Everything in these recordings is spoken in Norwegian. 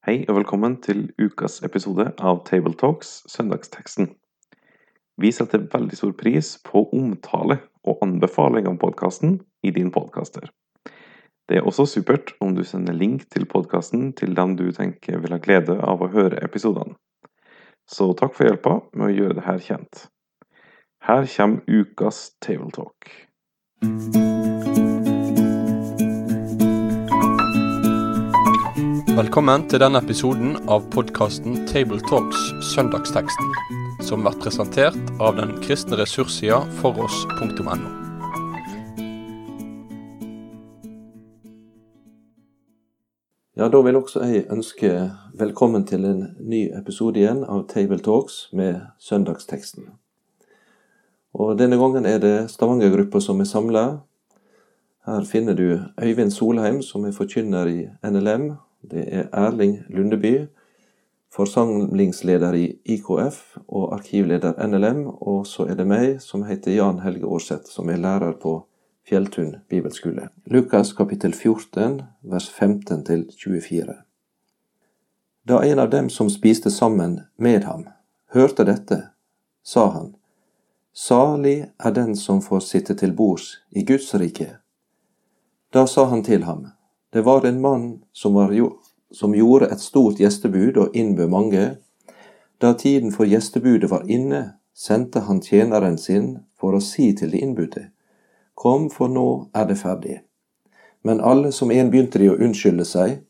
Hei og velkommen til ukas episode av Tabletalks Søndagsteksten. Vi setter veldig stor pris på omtale og anbefaling av podkasten i din podkaster. Det er også supert om du sender link til podkasten til dem du tenker vil ha glede av å høre episodene. Så takk for hjelpa med å gjøre det her kjent. Her kommer ukas Tabletalk. Velkommen til denne episoden av podkasten Tabletalks Søndagsteksten, som blir presentert av den kristne ressurssida foross.no. Ja, da vil også jeg ønske velkommen til en ny episode igjen av Tabletalks med søndagsteksten. Og Denne gangen er det Stavanger-gruppa som er samla. Her finner du Øyvind Solheim, som er forkynner i NLM. Det er Erling Lundeby, forsamlingsleder i IKF og arkivleder NLM. Og så er det meg, som heter Jan Helge Aarseth, som er lærer på Fjelltun bibelskole. Lukas kapittel 14, vers 15 til 24. Da en av dem som spiste sammen med ham, hørte dette, sa han, Salig er den som får sitte til bords i Guds rike. Da sa han til ham, det var en mann som, var, som gjorde et stort gjestebud og innbød mange. Da tiden for gjestebudet var inne, sendte han tjeneren sin for å si til de innbudte, Kom, for nå er det ferdig. Men alle som en begynte de å unnskylde seg.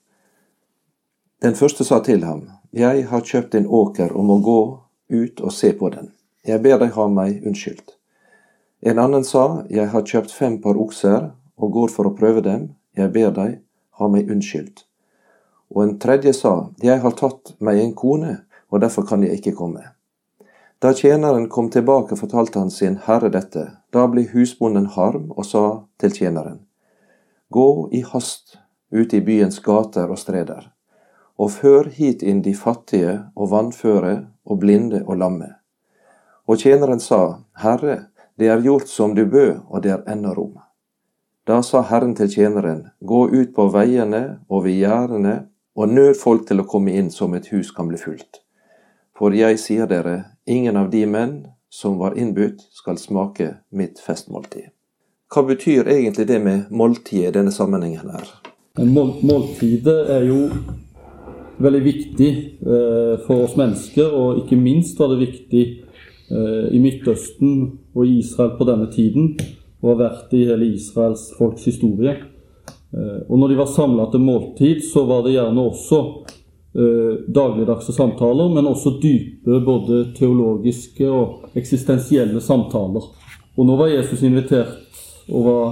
Den første sa til ham, Jeg har kjøpt en åker og må gå ut og se på den. Jeg ber deg ha meg unnskyldt. En annen sa, Jeg har kjøpt fem par okser og går for å prøve dem. Jeg ber deg, ha meg unnskyldt. Og en tredje sa, Jeg har tatt meg en kone, og derfor kan jeg ikke komme. Da tjeneren kom tilbake, fortalte han sin herre dette. Da ble husbonden harm og sa til tjeneren, Gå i hast ut i byens gater og streder, og før hit inn de fattige og vannføre og blinde og lamme. Og tjeneren sa, Herre, det er gjort som du bød, og det er ennå rom. Da sa Herren til tjeneren, Gå ut på veiene og ved gjerdene og nød folk til å komme inn som et hus kan bli fulgt. For jeg sier dere, ingen av de menn som var innbudt, skal smake mitt festmåltid. Hva betyr egentlig det med måltid i denne sammenhengen her? Måltidet er jo veldig viktig eh, for oss mennesker, og ikke minst var det viktig eh, i Midtøsten og Israel på denne tiden, og har vært i hele Israels folks historie. Eh, og når de var samla til måltid, så var det gjerne også eh, dagligdagse samtaler, men også dype både teologiske og eksistensielle samtaler. Og nå var Jesus invitert og var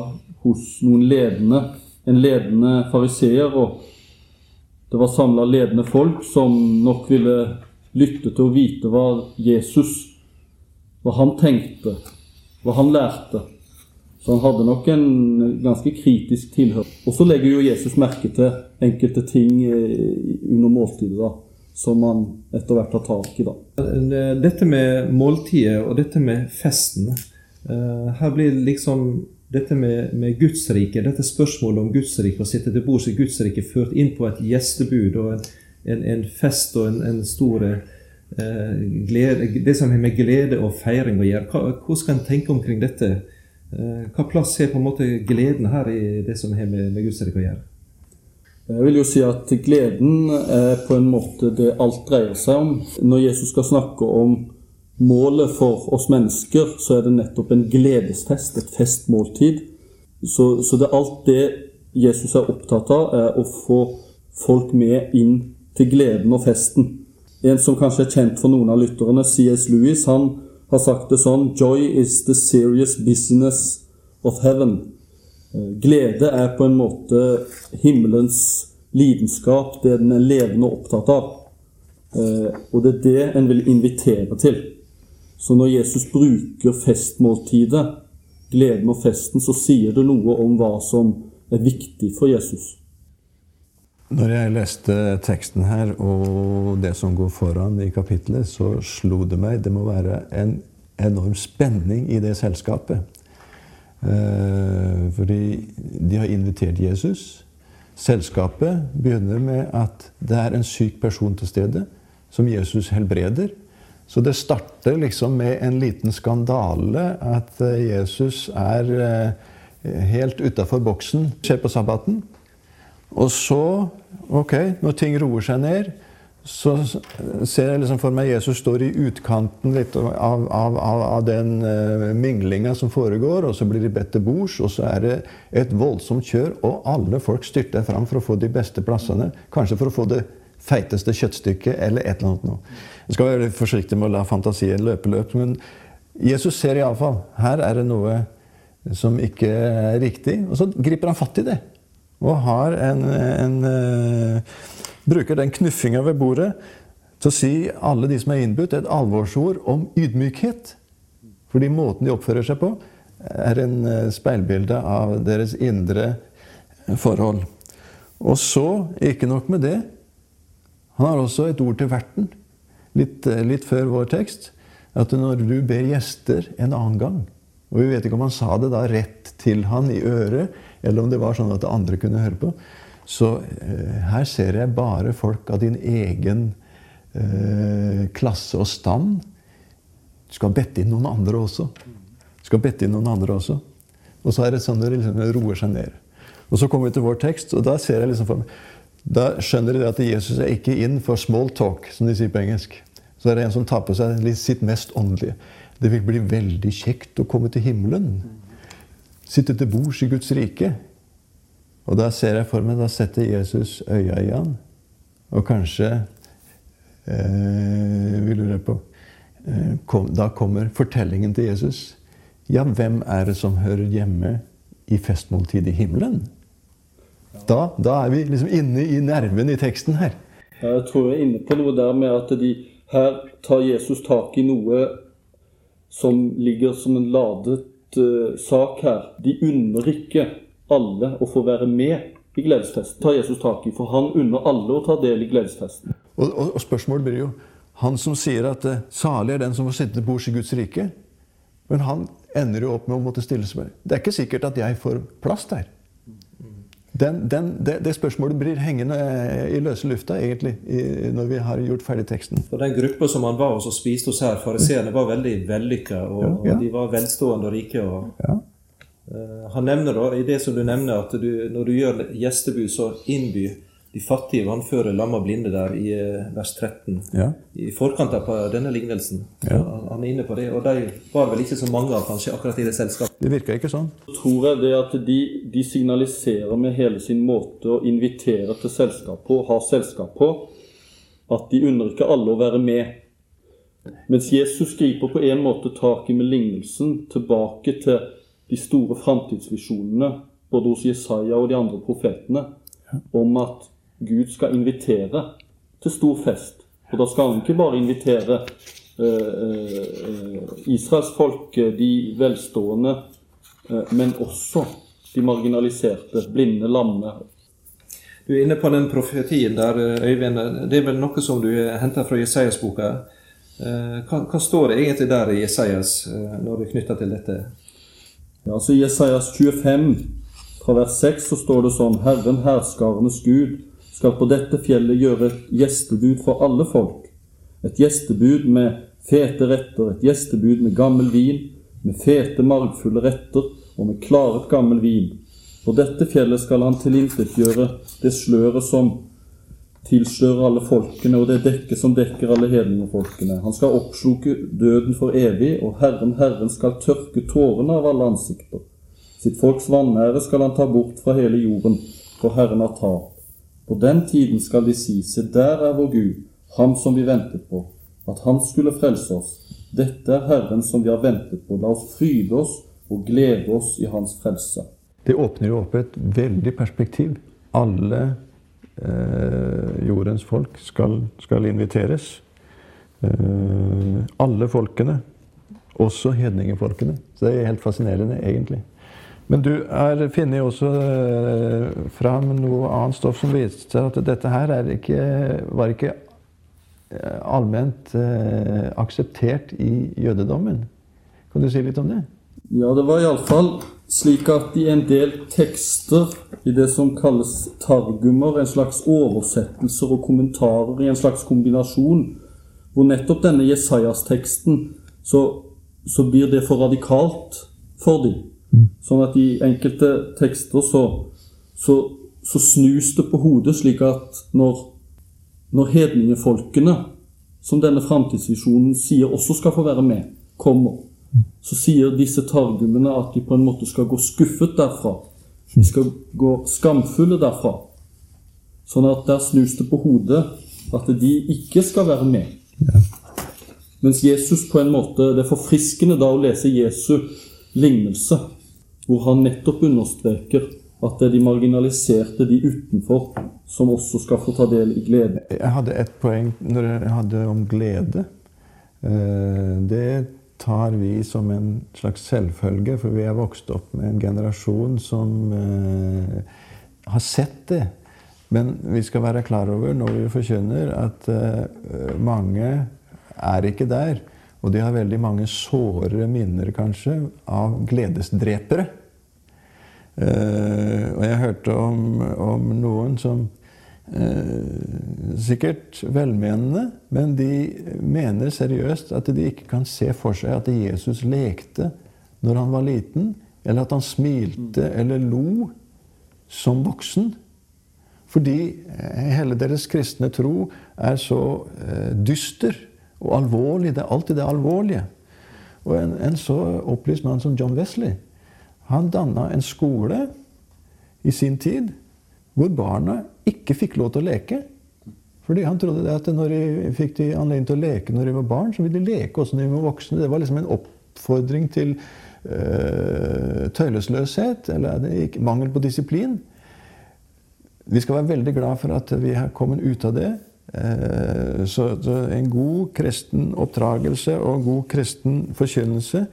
hos noen ledende, en ledende fariseer, og det var samla ledende folk som nok ville lytte til å vite hva Jesus, hva han tenkte, hva han lærte. Så han hadde nok en ganske kritisk tilhør. Og så legger jo Jesus merke til enkelte ting under måltidet da, som han etter hvert tar tak i. da. Dette med måltidet og dette med festen Her blir liksom dette med, med Guds rike, dette spørsmålet om Guds rike, å sitte til bords i Guds rike, ført inn på et gjestebud og en, en, en fest og en, en stor eh, glede, Det som har med glede og feiring å gjøre. Hvordan skal en tenke omkring dette? Hva plass er på en måte gleden her i det som har med, med Guds rike å gjøre? Jeg vil jo si at gleden er på en måte det alt dreier seg om. Når Jesus skal snakke om målet for oss mennesker, så er det nettopp en gledesfest, et festmåltid. Så, så det alt det Jesus er opptatt av, er å få folk med inn til gleden og festen. En som kanskje er kjent for noen av lytterne, C.S. Lewis, han har sagt det sånn Joy is the serious business of heaven. Glede er på en måte himmelens lidenskap, det den er levende opptatt av. Og det er det en vil invitere til. Så når Jesus bruker festmåltidet, gleden og festen, så sier det noe om hva som er viktig for Jesus. Når jeg leste teksten her og det som går foran i kapitlet, så slo det meg det må være en enorm spenning i det selskapet. Eh, fordi de har invitert Jesus Selskapet begynner med at det er en syk person til stede, som Jesus helbreder. Så det starter liksom med en liten skandale at eh, Jesus er eh, helt utafor boksen, skjer på sabbaten. Og så, ok, når ting roer seg ned, så ser jeg liksom for meg Jesus står i utkanten litt av, av, av, den uh, minglinga som foregår, og så blir de bedt til bords, og så er det et voldsomt kjør, og alle folk styrter fram for å få de beste plassene. Kanskje for å få det feiteste kjøttstykket eller et eller annet noe. Jeg skal være forsiktig med å la fantasien løpe løp, men Jesus ser iallfall her er det noe som ikke er riktig, og så griper han fatt i det. Og har en, en uh, bruker den knuffinga ved bordet til å si alle de som er innbudt, et alvorsord om ydmykhet. Fordi måten de oppfører seg på, er en eh, speilbilde av deres indre forhold. Og så, ikke nok med det, han har også et ord til verten, litt, eh, litt før vår tekst, at når du ber gjester en annen gang Og vi vet ikke om han sa det da rett til han i øret, eller om det var sånn at andre kunne høre på. Så eh, her ser jeg bare folk av din egen eh, klasse og stand. Du skal bette inn noen andre også. Du skal bette inn noen andre også. Og så er det sånn det liksom roer seg ned. Og så kommer vi til vår tekst, og da ser jeg liksom for meg da skjønner de at Jesus er ikke inn for small talk, som de sier på engelsk. Så er det en som tar på seg sitt mest åndelige. Det vil bli veldig kjekt å komme til himmelen. Sitte til bords i Guds rike. Og da ser jeg for meg, da setter Jesus øya i han. Og kanskje eh, Vi lurer på eh, kom, Da kommer fortellingen til Jesus. Ja, hvem er det som hører hjemme i festmåltid i himmelen? Da, da er vi liksom inne i nerven i teksten her. Jeg tror jeg er inne på noe der med at de, her tar Jesus tak i noe som ligger som en ladet uh, sak her. De unner ikke alle å få være med i gledesfesten. tar Jesus tak i, For han unner alle å ta del i gledesfesten. Og, og, og spørsmålet blir jo Han som sier at uh, salig er den som får sitte til bords i Guds rike. Men han ender jo opp med å måtte stille med. Det er ikke sikkert at jeg får plass der. Den, den, det, det, spørsmålet blir hengende eh, i løse lufta, egentlig, i, når vi har gjort ferdig teksten. For Den gruppa som han var hos og spiste hos her, fariseerne, var veldig vellykka. Og, ja, ja. og, de var velstående og rike. Og, ja. uh, han nevner da, i det som du nevner, at du, når du gjør gjestebud, så innby de fattige vannføre lamma blinde der i eh, vers 13. Ja. I forkant av denne lignelsen. Ja. Han er inne på det. Og de var vel ikke så mange av kanskje akkurat i det selskapet. Det virka ikke sånn. Så tror jeg det at de, de, signaliserer med hele sin måte å invitere til selskap på, ha selskap på, at de unner ikke alle å være med. Mens Jesus griper på en måte taket med lignelsen tilbake til de store framtidsvisjonene både hos Jesaja og de andre profetene om at Gud skal invitere til stor fest. Og da skal han ikke bare invitere eh, eh, israelsfolket, de velstående, eh, men også de marginaliserte, blinde, lamme. Du er inne på den profetien der, Øyvind. Det er vel noe som du henter fra Jesajas-boka. Hva, hva, står det egentlig der i Jesajas når det er knytta til dette? Ja, altså I Jesajas 25, fra vers 6, så står det sånn Herren herskarenes Gud skal på dette fjellet gjøre et gjestebud for alle folk. Et gjestebud med fete retter, et gjestebud med gammel vin, med fete, margfulle retter og med klaret gammel vin. På dette fjellet skal han tilintetgjøre det sløret som tilslører alle folkene, og det dekket som dekker alle hedningfolkene. Han skal oppsluke døden for evig, og Herren, Herren skal tørke tårene av alle ansikter. Sitt folks vanære skal han ta bort fra hele jorden, for Herren har tap. På den tiden skal de si, se der er vår Gud, ham som vi ventet på, at han skulle frelse oss. Dette er Herren som vi har ventet på. La oss fryde oss og glede oss i hans frelse. Det åpner jo opp et veldig perspektiv. Alle eh, jordens folk skal, skal inviteres. Eh, alle folkene, også hedningefolkene. Så det er helt fascinerende, egentlig. Men du har funnet også eh, fram noe annet stoff som viste at dette her ikke, var ikke eh, allment eh, akseptert i jødedommen. Kan du si litt om det? Ja, det var iallfall slik at i en del tekster, i det som kalles targummer, en slags oversettelser og kommentarer i en slags kombinasjon, hvor nettopp denne Jesajas-teksten, så, så, blir det for radikalt for dem. Sånn at i enkelte tekster så, så, så snus det på hodet, slik at når, når hedningefolkene, som denne framtidsvisjonen sier også skal få være med, kommer, så sier disse targumene at de på en måte skal gå skuffet derfra. De skal gå skamfulle derfra. Sånn at der snus det på hodet at de ikke skal være med. Ja. Mens Jesus på en måte Det er forfriskende da å lese Jesu lignelse, hvor han nettopp understreker at det er de marginaliserte, de utenfor, som også skal få ta del i glede. Jeg hadde et poeng når jeg hadde om glede. Eh, det tar vi som en slags selvfølge, for vi er vokst opp med en generasjon som eh, har sett det. Men vi skal være klar over når vi forkynner, at eh, mange er ikke der. Og de har veldig mange såre minner, kanskje, av gledesdrepere. Eh, og jeg hørte om, om noen som Eh, sikkert velmenende, men de mener seriøst at de ikke kan se for seg at Jesus lekte når han var liten, eller at han smilte eller lo som voksen. Fordi eh, hele deres kristne tro er så eh, dyster og alvorlig. Det er alltid det alvorlige. Og en, en så opplyst mann som John Wesley, han danna en skole i sin tid hvor barna ikke fikk lov til å leke. Fordi Han trodde at når de fikk de anledning til å leke når de var barn, så ville de leke også når de var voksne. Det var liksom en oppfordring til øh, tøylesløshet eller mangel på disiplin. Vi skal være veldig glad for at vi har kommet ut av det. Uh, så, en god kristen oppdragelse og en god kristen forkynnelse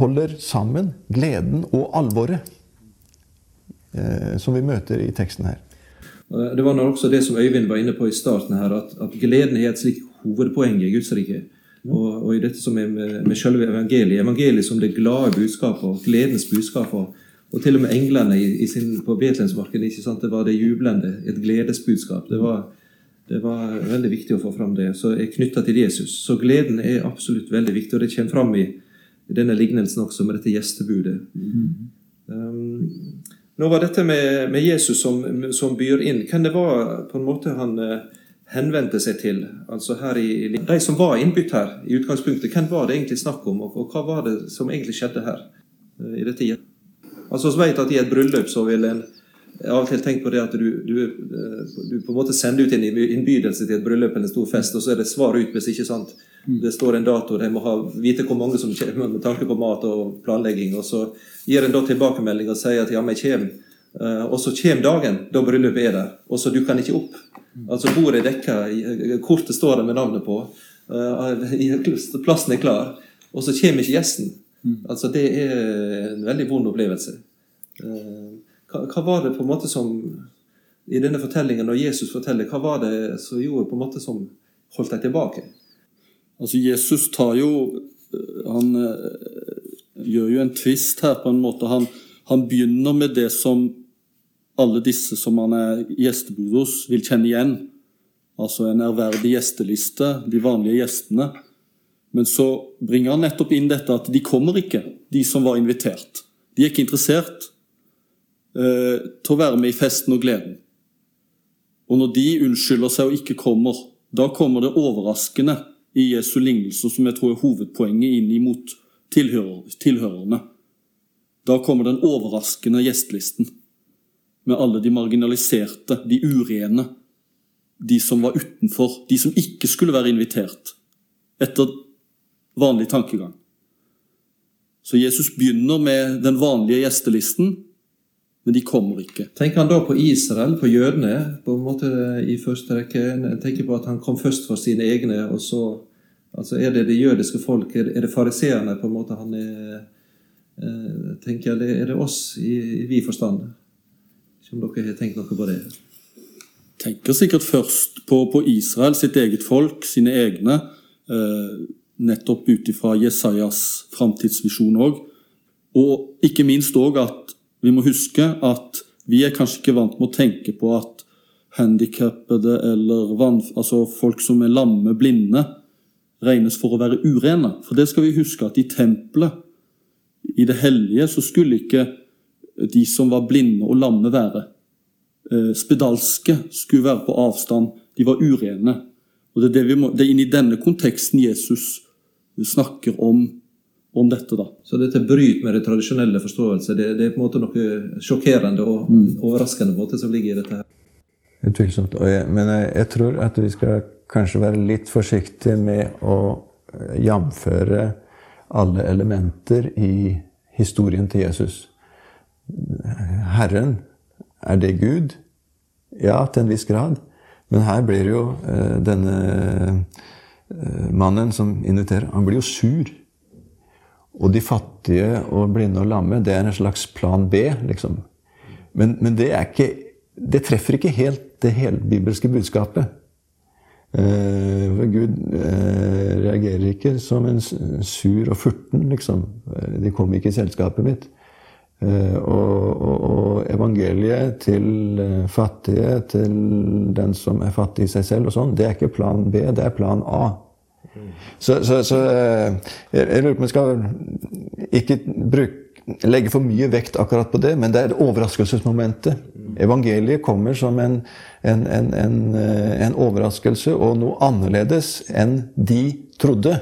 holder sammen gleden og alvoret uh, som vi møter i teksten her. Det var også det som Øyvind var inne på i starten her, at, at gleden er et slikt hovedpoeng i Guds rike. Og, og, i dette som er med, med selve evangeliet. Evangeliet som det glade budskapet og gledens budskap. Og, og til og med englene i, i sin, på Betlehemsmarken det var det jublende, et gledesbudskap. Det var, det var veldig viktig å få fram det. Så er knytta til Jesus. Så gleden er absolutt veldig viktig, og det kommer fram i, denne lignelsen også med dette gjestebudet. Mm. Um, nå var dette med, med Jesus som, som, byr inn. Hvem det var på en måte han eh, henvendte seg til? Altså her i, De som var innbytt her i utgangspunktet, hvem var det egentlig snakk om? Og, og hva var det som egentlig skjedde her? Eh, i dette Altså Vi vet at i et bryllup så vil en av og til tenkt på det at du, du, eh, du, på en måte sender ut en innbydelse til et bryllup eller en stor fest, og så er det svar ut hvis ikke sant. Mm. Det står en dato, de må ha, vite hvor mange som kommer med tanke på mat og planlegging. Og så gir en da tilbakemelding og sier at ja, vi kommer. Uh, og så kommer dagen da bryllupet er der, og så dukker han ikke opp. Mm. Altså Bordet er dekka, kortet står der med navnet på, uh, plassen er klar, og så kommer ikke gjesten. Mm. Altså Det er en veldig vond opplevelse. Hva, hva, var det på en måte som i denne fortellingen, når Jesus forteller, hva var det som gjorde på en måte som holdt deg tilbake? Altså Jesus tar jo Han eh, gjør jo en tvist her, på en måte. Han, han, begynner med det som alle disse som han er gjestebud hos, vil kjenne igjen. Altså en ærverdig gjesteliste, de vanlige gjestene. Men så bringer han nettopp inn dette at de kommer ikke, de som var invitert. De er ikke interessert til å være med i festen og gleden. Og når de unnskylder seg og ikke kommer, da kommer det overraskende i Jesu lignelse, som jeg tror er hovedpoenget inn imot tilhører, tilhørerne. Da kommer den overraskende gjestelisten med alle de marginaliserte, de urene, de som var utenfor, de som ikke skulle være invitert, etter vanlig tankegang. Så Jesus begynner med den vanlige gjestelisten, men de kommer ikke. Tenker han da på Israel, på jødene, på en måte i første rekke? Tenker på at han kom først for sine egne, og så altså Er det det jødiske folk? Er det fariseerne på en måte han er eh, tenker jeg, Er det oss i, i vid forstand? Ikke om dere har tenkt noe på det? tenker sikkert først på, på Israel, sitt eget folk, sine egne. Eh, nettopp ut ifra Jesajas framtidsvisjon òg. Og ikke minst òg at vi må huske at vi er kanskje ikke vant med å tenke på at handikappede eller vann, altså folk som er lamme, blinde, regnes for å være urene. For det skal vi huske at i tempelet, i det hellige, så skulle ikke de som var blinde og lamme, være. Eh, spedalske skulle være på avstand. De var urene. Og Det er, det må, det er inni denne konteksten Jesus snakker om, om dette. da. Så dette bryter med det tradisjonelle forståelse. Det, det, er på en måte noe sjokkerende og overraskende måte som ligger i dette. her. Utvilsomt. Og jeg, men jeg, jeg tror at vi skal kanskje være litt forsiktige med å jamføre alle elementer i historien til Jesus. Herren, er det Gud? Ja, til en viss grad. Men her blir jo eh, denne eh, mannen som inviterer, han blir jo sur. Og de fattige og blinde og lamme, det er en slags plan B, liksom. Men, men det, ikke, det treffer ikke helt det helbibelske budskapet. Eh, for Gud eh, reagerer ikke som en sur og furten, liksom. Eh, De kom ikke i selskapet mitt. Eh, Og, og, og evangeliet til eh, fattige, til den som er fattig i seg selv, og sånn, det er ikke plan B, det er plan A. Så, så, så eh, jeg lurer på om jeg skal ikke bruke, legge for mye vekt akkurat på det, men det er overraskelsesmomentet. Evangeliet kommer som en, en, en, en, eh, en overraskelse og noe annerledes enn de trodde.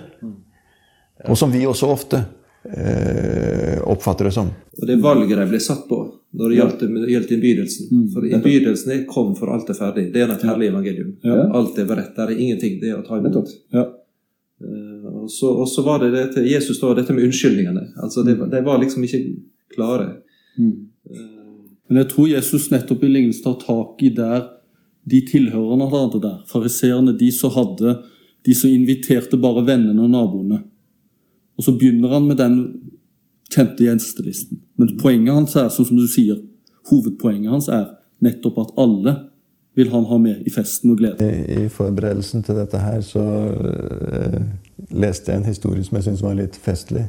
Og som vi også ofte eh, oppfatter det som. Og det valget de ble satt på når det gjaldt, gjaldt innbydelsen. For innbydelsen 'kom for alt er ferdig'. Det er et herlig evangelium. Alt er beredt. Det er ingenting det er å ta imot. Ja. Eh, Og så, og så var det det til Jesus da, dette med unnskyldningene. Altså, det, var- de var liksom ikke klare. Men jeg tror Jesus nettopp i lignelsen tar tak i der de tilhørerne hadde der. Fariseerne, de som hadde De som inviterte bare vennene og naboene. Og så begynner han med den kjente gjestelisten. Men poenget hans er, sånn som du sier, hovedpoenget hans er nettopp at alle vil han ha med i festen og gleden. I, I forberedelsen til dette her så uh, leste jeg en historie som jeg syntes var litt festlig.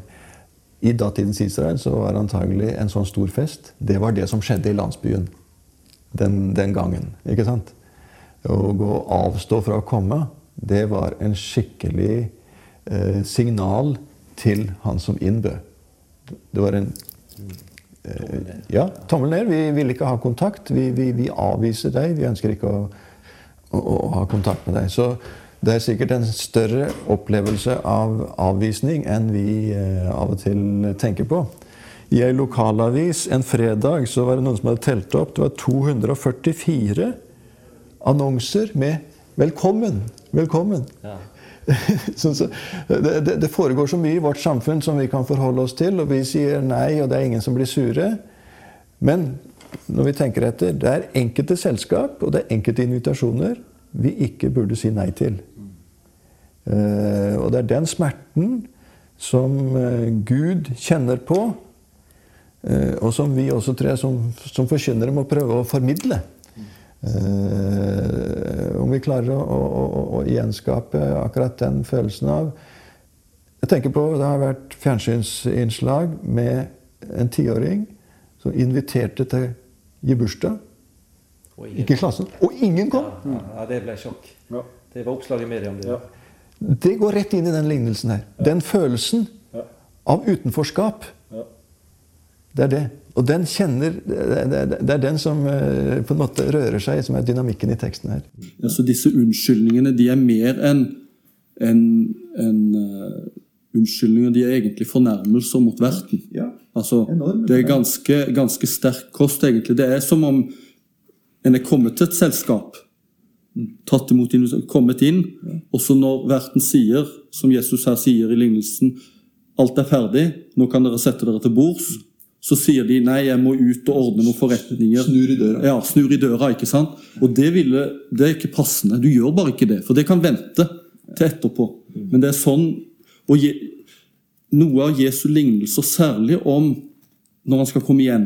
I datidens Israel så var antagelig en sånn stor fest Det var det som skjedde i landsbyen den, den gangen. ikke sant? Å gå og avstå fra å komme, det var en skikkelig eh, signal til han som innbød. Det var en eh, Ja, tommel ned. Vi vil ikke ha kontakt. Vi, vi, vi avviser deg. Vi ønsker ikke å, å, å ha kontakt med deg. Så det er sikkert en større opplevelse av avvisning enn vi eh, av og til tenker på. I ei lokalavis en fredag så var det noen som hadde telt opp. Det var 244 annonser med 'Velkommen'. Velkommen. så, det, det, foregår så mye i vårt samfunn som vi kan forholde oss til, og vi sier nei, og det er ingen som blir sure. Men når vi tenker etter, det er enkelte selskap og det er enkelte invitasjoner vi ikke burde si nei til. Eh, og det er den smerten som eh, Gud kjenner på, eh, og som vi også jeg som, som forkynnere må prøve å formidle. Eh, om vi klarer å, å, å, å gjenskape akkurat den følelsen av Jeg tenker på Det har vært fjernsynsinnslag med en tiåring som inviterte til gi bursdag. Ikke i klassen. Og ingen kom! Ja, det ble sjokk. Det var oppslag i media om det. Det går rett inn i den lignelsen her. Den følelsen av utenforskap. Det er det. Og den kjenner Det er den som eh, på en måte rører seg, som er dynamikken i teksten her. Ja, så Disse unnskyldningene de er mer enn en, en, eh, unnskyldninger. De er egentlig fornærmelser mot verten. Ja. Altså, det er ganske, ganske sterk kost, egentlig. Det er som om en er kommet til et selskap, tatt imot kommet inn, og så når verten sier, som Jesus her sier i lignelsen, alt er ferdig, nå kan dere sette dere til bords, så sier de nei, jeg må ut og ordne noen forretninger. Snur i døra. Ja, snur i døra, ikke sant? Og det, ville, det er ikke passende. Du gjør bare ikke det, for det kan vente til etterpå. Men det er sånn og Noe av Jesu lignelser, særlig om når han skal komme igjen,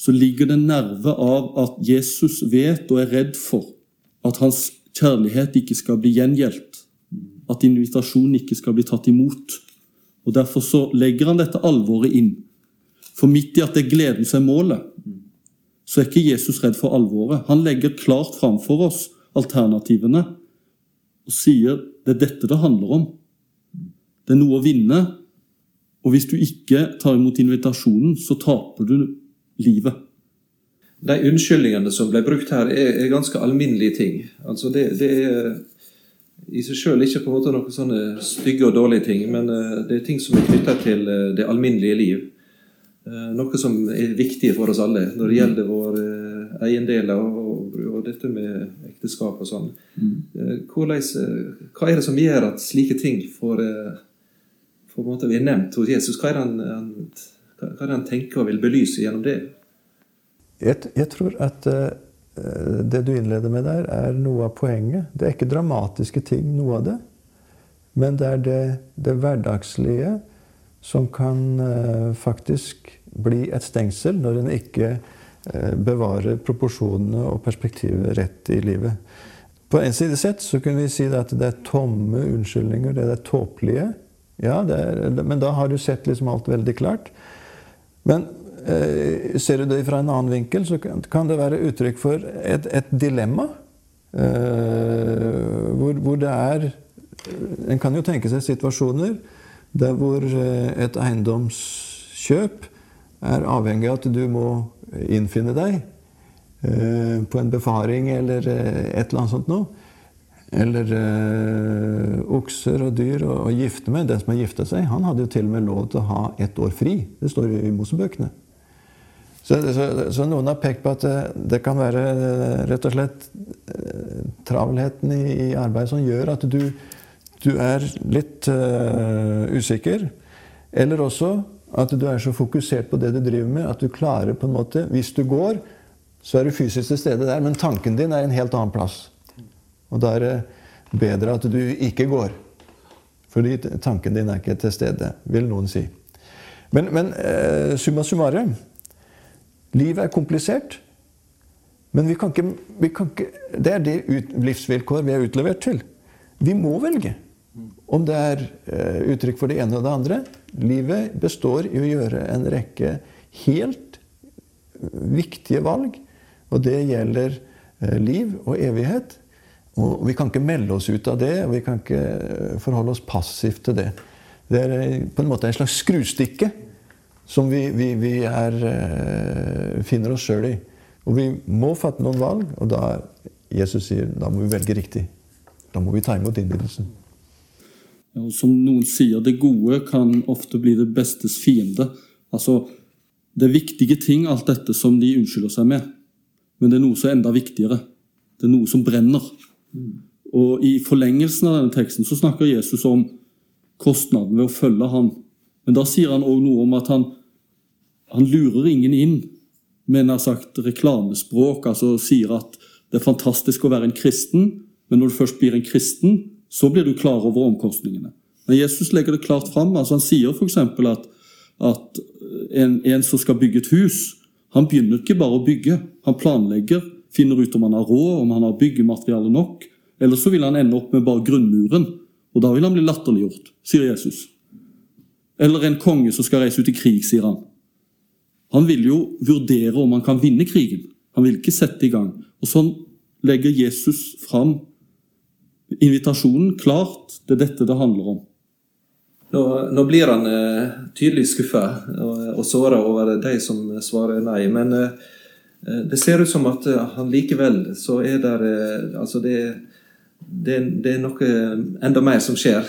så ligger det nerve av at Jesus vet og er redd for at hans kjærlighet ikke skal bli gjengjeldt. At invitasjonen ikke skal bli tatt imot. Og Derfor så legger han dette alvoret inn. For midt i at det er gleden som er målet, så er ikke Jesus redd for alvoret. Han legger klart framfor oss alternativene og sier det er dette det handler om. Det er noe å vinne, og hvis du ikke tar imot invitasjonen, så taper du livet. De unnskyldningene som ble brukt her, er, ganske alminnelige ting. Altså det, det, er i seg sjøl ikke på en måte noen sånne stygge og dårlige ting, men uh, det er ting som er knytta til uh, det alminnelige liv. Uh, noe som er viktig for oss alle når det gjelder våre eiendeler og, og, og, dette med ekteskap og sånn. Mm. hva er det som gjør at slike ting får, en måte blir nevnt hos Jesus? Hva er, det han, han, hva er det han tenker og vil belyse gjennom det? Jeg, jeg tror at uh, det du innleder med der, er noe av poenget. Det er ikke dramatiske ting, noe av det. Men det er det, det hverdagslige som kan uh, faktisk bli et stengsel når en ikke uh, bevarer proporsjonene og perspektivet rett i livet. På en side sett så kunne vi si at det er tomme unnskyldninger, det er tåpelige. Ja, det er, men da har du sett liksom alt veldig klart. Men Eh, ser du det fra en annen vinkel, så kan det være uttrykk for et, et dilemma. Eh, hvor, hvor, det er En kan jo tenke seg situasjoner der hvor eh, et eiendomskjøp er avhengig av at du må innfinne deg på en befaring eller et eller annet sånt noe. Eller okser og dyr å gifte med. Den som har gifta seg, han hadde jo til og med lov til å ha ett år fri. Det står jo i Mosebøkene. Så, så, så, noen har pekt på at det, kan være eh, rett og slett eh, travelheten i, i arbeidet som gjør at du, du er litt uh, usikker. Eller også at du er så fokusert på det du driver med, at du klarer på en måte Hvis du går, så er du fysisk til stede der, men tanken din er en helt annen plass. Og da er det bedre at du ikke går. Fordi tanken din er ikke til stede, vil noen si. Men, men uh, summa summarum Livet er komplisert. Men vi kan ikke, vi kan ikke Det er det ut, livsvilkår vi er utlevert til. Vi må velge. Om det er uh, uttrykk for det ene og det andre. Livet består i å gjøre en rekke helt viktige valg. Og det gjelder uh, liv og evighet. Og vi kan ikke melde oss ut av det, og vi kan ikke eh, forholde oss passivt til det. Det er på en måte en slags skrustikke som vi, vi, vi er, eh, finner oss sjøl i. Og vi må fatte noen valg, og da Jesus sier da må vi velge riktig. Da må vi ta imot innbydelsen. Ja, som noen sier, det gode kan ofte bli det bestes fiende. Altså, Det er viktige ting, alt dette som de unnskylder seg med. Men det er noe som er enda viktigere. Det er noe som brenner. Og I forlengelsen av denne teksten så snakker Jesus om kostnaden ved å følge ham. Men da sier han òg noe om at han han lurer ingen inn med nær sagt reklamespråk. altså Sier at det er fantastisk å være en kristen, men når du først blir en kristen, så blir du klar over omkostningene. Men Jesus legger det klart fram. Altså han sier f.eks. at, at en, en, som skal bygge et hus, han begynner ikke bare å bygge. Han planlegger, finner ut om han har råd, om han har byggemateriale nok. Eller så vil han ende opp med bare grunnmuren, og da vil han bli latterliggjort, sier Jesus. Eller en konge som skal reise ut i krig, sier han. Han vil jo vurdere om han kan vinne krigen. Han vil ikke sette i gang. Og Sånn legger Jesus fram invitasjonen klart. Det er dette det handler om. Nå, nå blir han eh, tydelig skuffa og, og såra over de som svarer nei. Men eh, det ser ut som at eh, han likevel så er der eh, Altså det, det, det, er noe enda mer som skjer.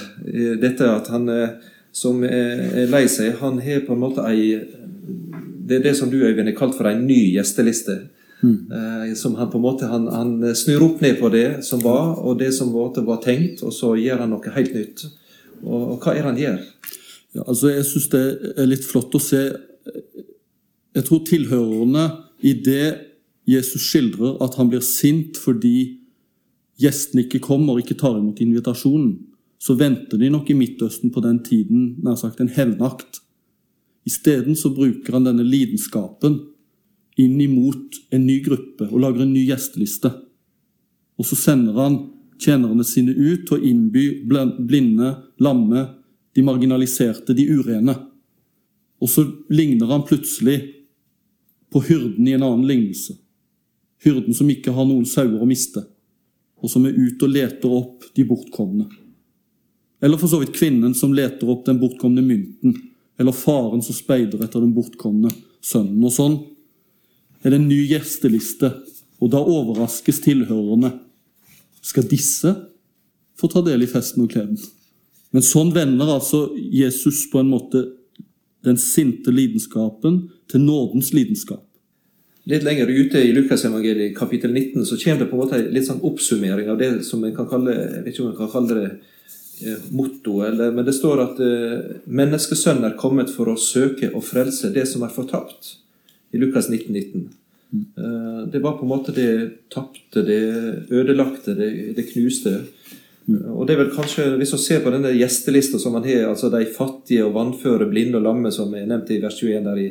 Dette at han eh, som er lei seg, han har på en måte ei det er det som du Øyvind har kalt for en ny gjesteliste. Mm. Eh, som han på en måte han, han, snur opp ned på det som var, og det som var tenkt, og så gjør han noe helt nytt. Og, og hva er det han gjør? Ja, altså Jeg syns det er litt flott å se Jeg tror tilhørerne i det Jesus skildrer, at han blir sint fordi gjestene ikke kommer, og ikke tar imot invitasjonen, så venter de nok i Midtøsten på den tiden nær sagt en hevnakt Isteden så bruker han denne lidenskapen inn imot en ny gruppe og lager en ny gjesteliste. Og så sender han tjenerne sine ut til å innby blinde, lamme, de marginaliserte, de urene. Og så ligner han plutselig på hyrden i en annen lignelse. Hyrden som ikke har noen sauer å miste, og som er ute og leter opp de bortkomne. Eller for så vidt kvinnen som leter opp den bortkomne mynten, eller faren som speider etter den bortkomne sønnen. Og sånn er det en ny gjesteliste, og da overraskes tilhørerne. Skal disse få ta del i festen og kleden? Men sånn vender altså Jesus på en måte den sinte lidenskapen til nådens lidenskap. Litt lenger ute i Lukasevangeliet kapittel 19 så kommer det på en måte litt sånn oppsummering av det som en kan kalle jeg vet ikke om en kan kalle det eh, motto, men det står at eh, menneskesønnen er kommet for å søke og frelse det som er fortapt. I Lukas 19, 19. Eh, det var på en måte det tapte, det ødelagte, det, det knuste. Og det er vel kanskje, Hvis vi ser på denne gjestelista som man har, altså de fattige og vannføre, blinde og lamme, som er nevnt i vers 21 der i,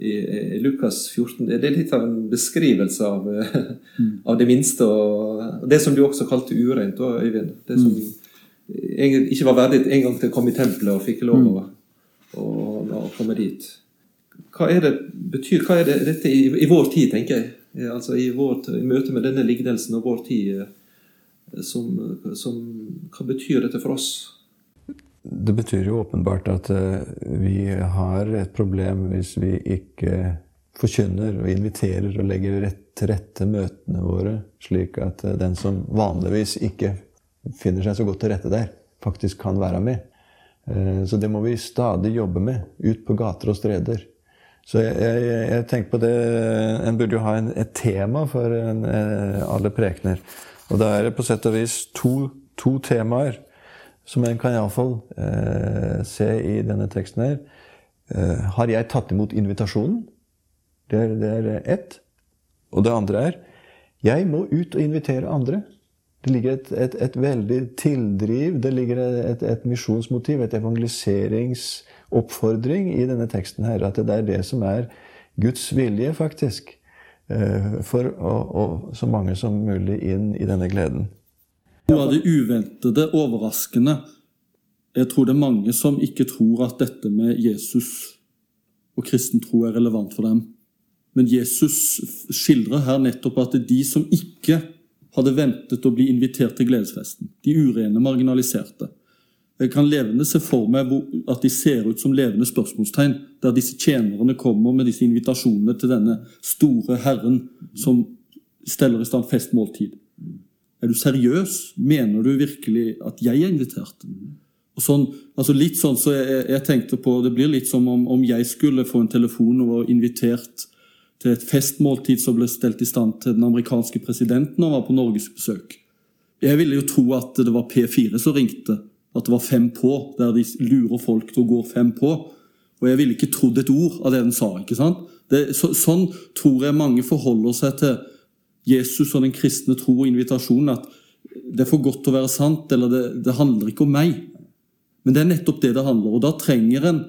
i, i Lukas 14, det er litt av en beskrivelse av, mm. av det minste. og Det som du også kalte ureint, Øyvind. Det som mm. ikke var verdig en gang til å komme i tempelet og fikk lov å, å, å komme dit. Hva er det betyr, hva er det, dette i, i vår tid, tenker jeg? Altså i, vår, i møte med denne lignelsen og vår tid som, som, Hva betyr dette for oss? Det betyr jo åpenbart at eh, vi har et problem hvis vi ikke forkynner og inviterer og legger rett, til rette møtene våre, slik at eh, den som vanligvis ikke finner seg så godt til rette der, faktisk kan være med. Eh, så det må vi stadig jobbe med, ut på gater og streder. Så jeg, jeg, jeg tenker på det En burde jo ha en, et tema for en, alle prekener. Og da er det på sett og vis to, to temaer som en kan iallfall eh, se i denne teksten her. Eh, har jeg tatt imot invitasjonen? Det er, det er ett. Og det andre er jeg må ut og invitere andre. Det ligger et, et, et veldig tildriv, det ligger et, et misjonsmotiv, et evangeliseringsoppfordring i denne teksten her. At det er det som er Guds vilje, faktisk. Eh, for å, å, så mange som mulig inn i denne gleden. Noe av det uventede, overraskende Jeg tror det er mange som ikke tror at dette med Jesus og kristen tro er relevant for dem. Men Jesus skildrer her nettopp at det er de som ikke hadde ventet å bli invitert til gledesfesten, de urene, marginaliserte, jeg kan levende se for meg at de ser ut som levende spørsmålstegn, der disse tjenerne kommer med disse invitasjonene til denne store Herren som steller i stand festmåltid. Er du seriøs? Mener du virkelig at jeg er invitert? Og sånn, altså litt sånn så jeg, jeg, tenkte på, Det blir litt som om, om, jeg skulle få en telefon og var invitert til et festmåltid som ble stelt i stand til den amerikanske presidenten når han var på norgesbesøk. Jeg ville jo tro at det var P4 som ringte at det var fem på, der de lurer folk til å gå fem på. Og jeg ville ikke trodd et ord av det den sa. ikke sant? Det, så, sånn tror jeg mange forholder seg til Jesus og den kristne tro og invitasjonen. At det er for godt til å være sant, eller det, det handler ikke om meg. Men det er nettopp det det handler om. Og da trenger en,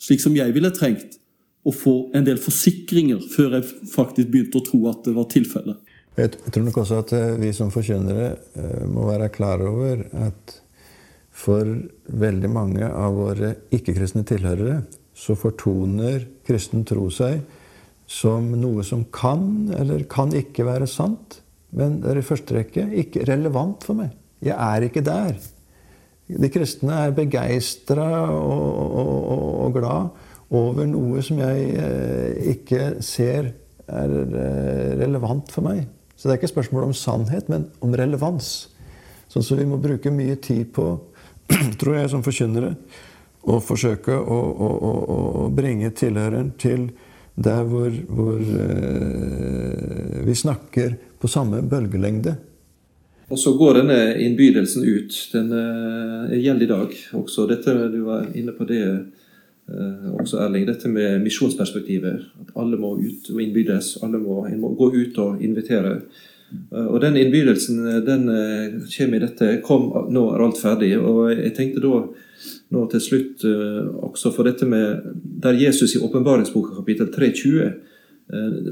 slik som jeg ville trengt, å få en del forsikringer før jeg faktisk begynte å tro at det var tilfellet. Jeg tror nok også at vi som forkynnere eh, må være klar over at for veldig mange av våre ikke-kristne tilhørere så fortoner kristen tro seg som noe som kan eller kan ikke være sant. Men det er i første rekke ikke relevant for meg. Jeg er ikke der. De kristne er begeistra og, og, og, og, glad over noe som jeg eh, ikke ser er eh, relevant for meg. Så det er ikke spørsmål om sannhet, men om relevans. Sånn som vi må bruke mye tid på tror jeg, som forkynnere, å forsøke å, å, å, å bringe tilhøreren til der hvor, hvor eh, vi snakker på samme bølgelengde. Og så går denne innbydelsen ut. Den eh, gjelder i dag også. Dette, du var inne på det eh, også, Erling. Dette med misjonsperspektivet. At alle må ut og innbydes. Alle må, må gå ut og invitere. Eh, og Den innbydelsen eh, den eh, kommer i dette Kom, nå er alt ferdig. Og jeg tenkte da nå til slutt også for dette med Der Jesus i åpenbaringsboka kapittel 320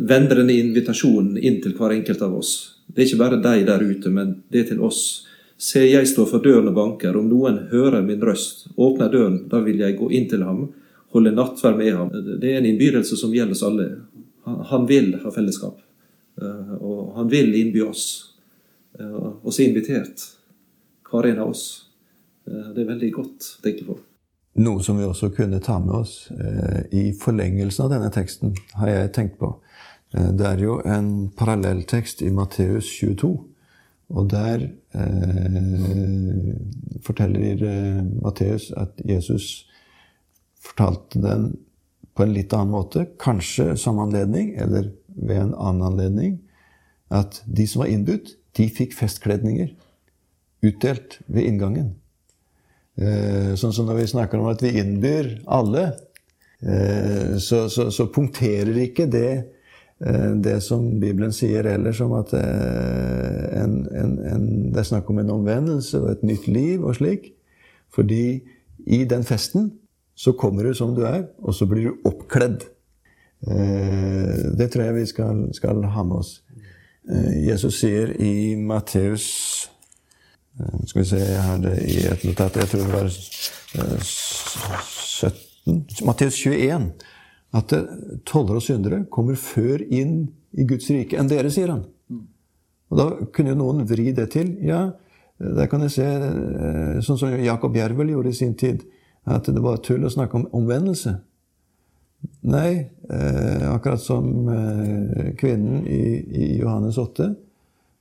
vender denne invitasjonen inn til hver enkelt av oss. Det er ikke bare deg der ute, men det er til oss. Se, jeg står for døren og banker. Om noen hører min røst, åpner døren, da vil jeg gå inn til ham holde nattverd med ham. Det er en innbydelse som gjelder oss alle. Han vil ha fellesskap, eh, og han vil innby oss. Oss og så invitert hver en av oss. Eh, det er veldig godt å tenke på. Noe som vi også kunne ta med oss i forlengelsen av denne teksten, har jeg tenkt på. Det er jo en parallelltekst i Matteus 22. Og der eh, forteller eh, Matteus at Jesus fortalte den på en litt annen måte, kanskje som anledning, eller ved en annen anledning, at de som var innbudt, de fikk festkledninger utdelt ved inngangen. Eh, sånn som når vi snakker om at vi innbyr alle, eh, så, så, så punkterer ikke det Eh, det som Bibelen sier ellers om at en, en, en, det er snakk om en omvendelse og et nytt liv og slik. Fordi i den festen så kommer du som du er, og så blir du oppkledd. Eh, det tror jeg vi skal, skal ha med oss. Jesus sier i Matteus Skal vi se, jeg har det i et notat. Jeg tror det var 17 Matteus 21 at toller og syndere kommer før inn i Guds rike enn dere, sier han. Og Da kunne jo noen vri det til. Ja, der kan jeg se, eh, sånn som Jakob Jervel gjorde i sin tid, at det var tull å snakke om omvendelse. Nei, eh, akkurat som eh, kvinnen i, i, Johannes 8.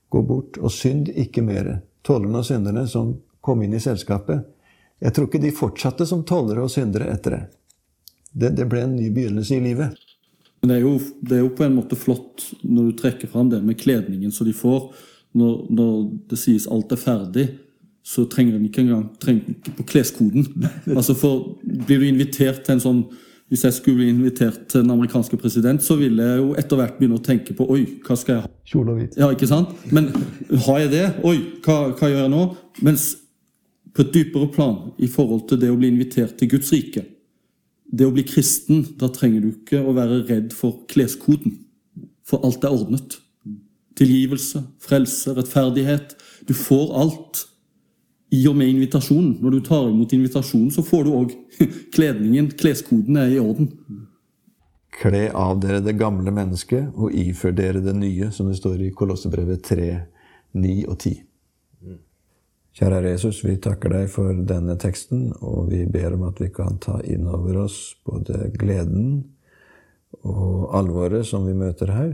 Gå bort og synd ikke mere. Tollerne og synderne som kom inn i selskapet. Jeg tror ikke de fortsatte som tollere og syndere etter det det, det, ble en ny begynnelse i livet. Men det er, jo, det er, jo, på en måte flott når du trekker fram det med kledningen som de får. Når, når det sies alt er ferdig, så trenger en ikke engang trenger ikke på kleskoden. Altså for Blir du invitert til en sånn Hvis jeg skulle bli invitert til den amerikanske president, så ville jeg jo etter hvert begynne å tenke på Oi, hva skal jeg ha? Kjole og hvit. Ja, ikke sant? Men har jeg det? Oi, hva, hva gjør jeg nå? Mens på et dypere plan i forhold til det å bli invitert til Guds rike, det å bli kristen, da trenger du ikke å være redd for kleskoden. For alt er ordnet. Tilgivelse, frelse, rettferdighet. Du får alt i og med invitasjonen. Når du tar imot invitasjonen, så får du òg kledningen. Kleskoden er i orden. Kle av dere det gamle mennesket og ifør dere det nye, som det står i Kolossebrevet 3, 9 og 10. Kjære Jesus, vi takker deg for denne teksten, og vi ber om at vi kan ta inn over oss både gleden og alvoret som vi møter her.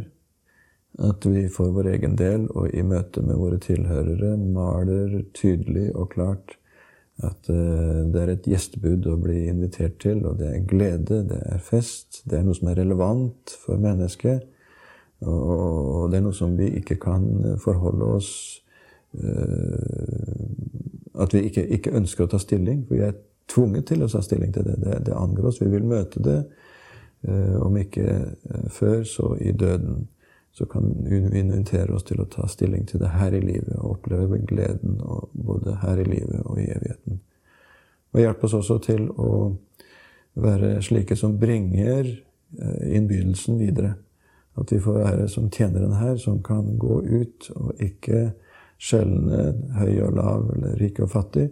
At vi for vår egen del og i møte med våre tilhørere maler tydelig og klart at eh, det er et gjestebud å bli invitert til, og det er glede, det er fest, det er noe som er relevant for mennesket, og det er noe som vi ikke kan forholde oss Eh, at vi ikke, ikke, ønsker å ta stilling. For vi er tvunget til å ta stilling til det. Det, det angår oss. Vi vil møte det. Eh, om ikke før, så i døden. Så kan vi invitere oss til å ta stilling til det her i livet og oppleve gleden både her i livet og i evigheten. Og hjelpe oss også til å være slike som bringer innbydelsen videre. At vi får være som tjeneren her, som kan gå ut og ikke skjelne høy og lav eller rik og fattig,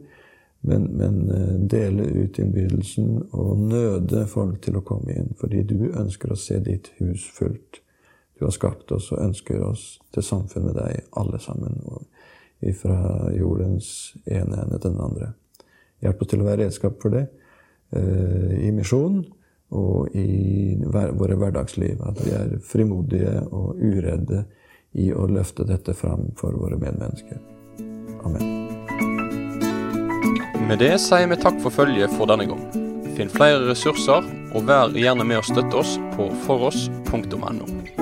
men, men eh, dele ut innbydelsen og nøde folk til å komme inn, fordi du ønsker å se ditt hus fullt. Du har skapt oss og ønsker oss til samfunn med deg, alle sammen. og Fra jordens ene ende til den andre. Hjelp oss til å være redskap for det eh, i misjonen og i våre hverdagsliv. At vi er frimodige og uredde i å løfte dette fram for våre medmennesker. Amen. Med det sier vi takk for følget for denne gang. Finn flere ressurser, og vær gjerne med å støtte oss på foross.no.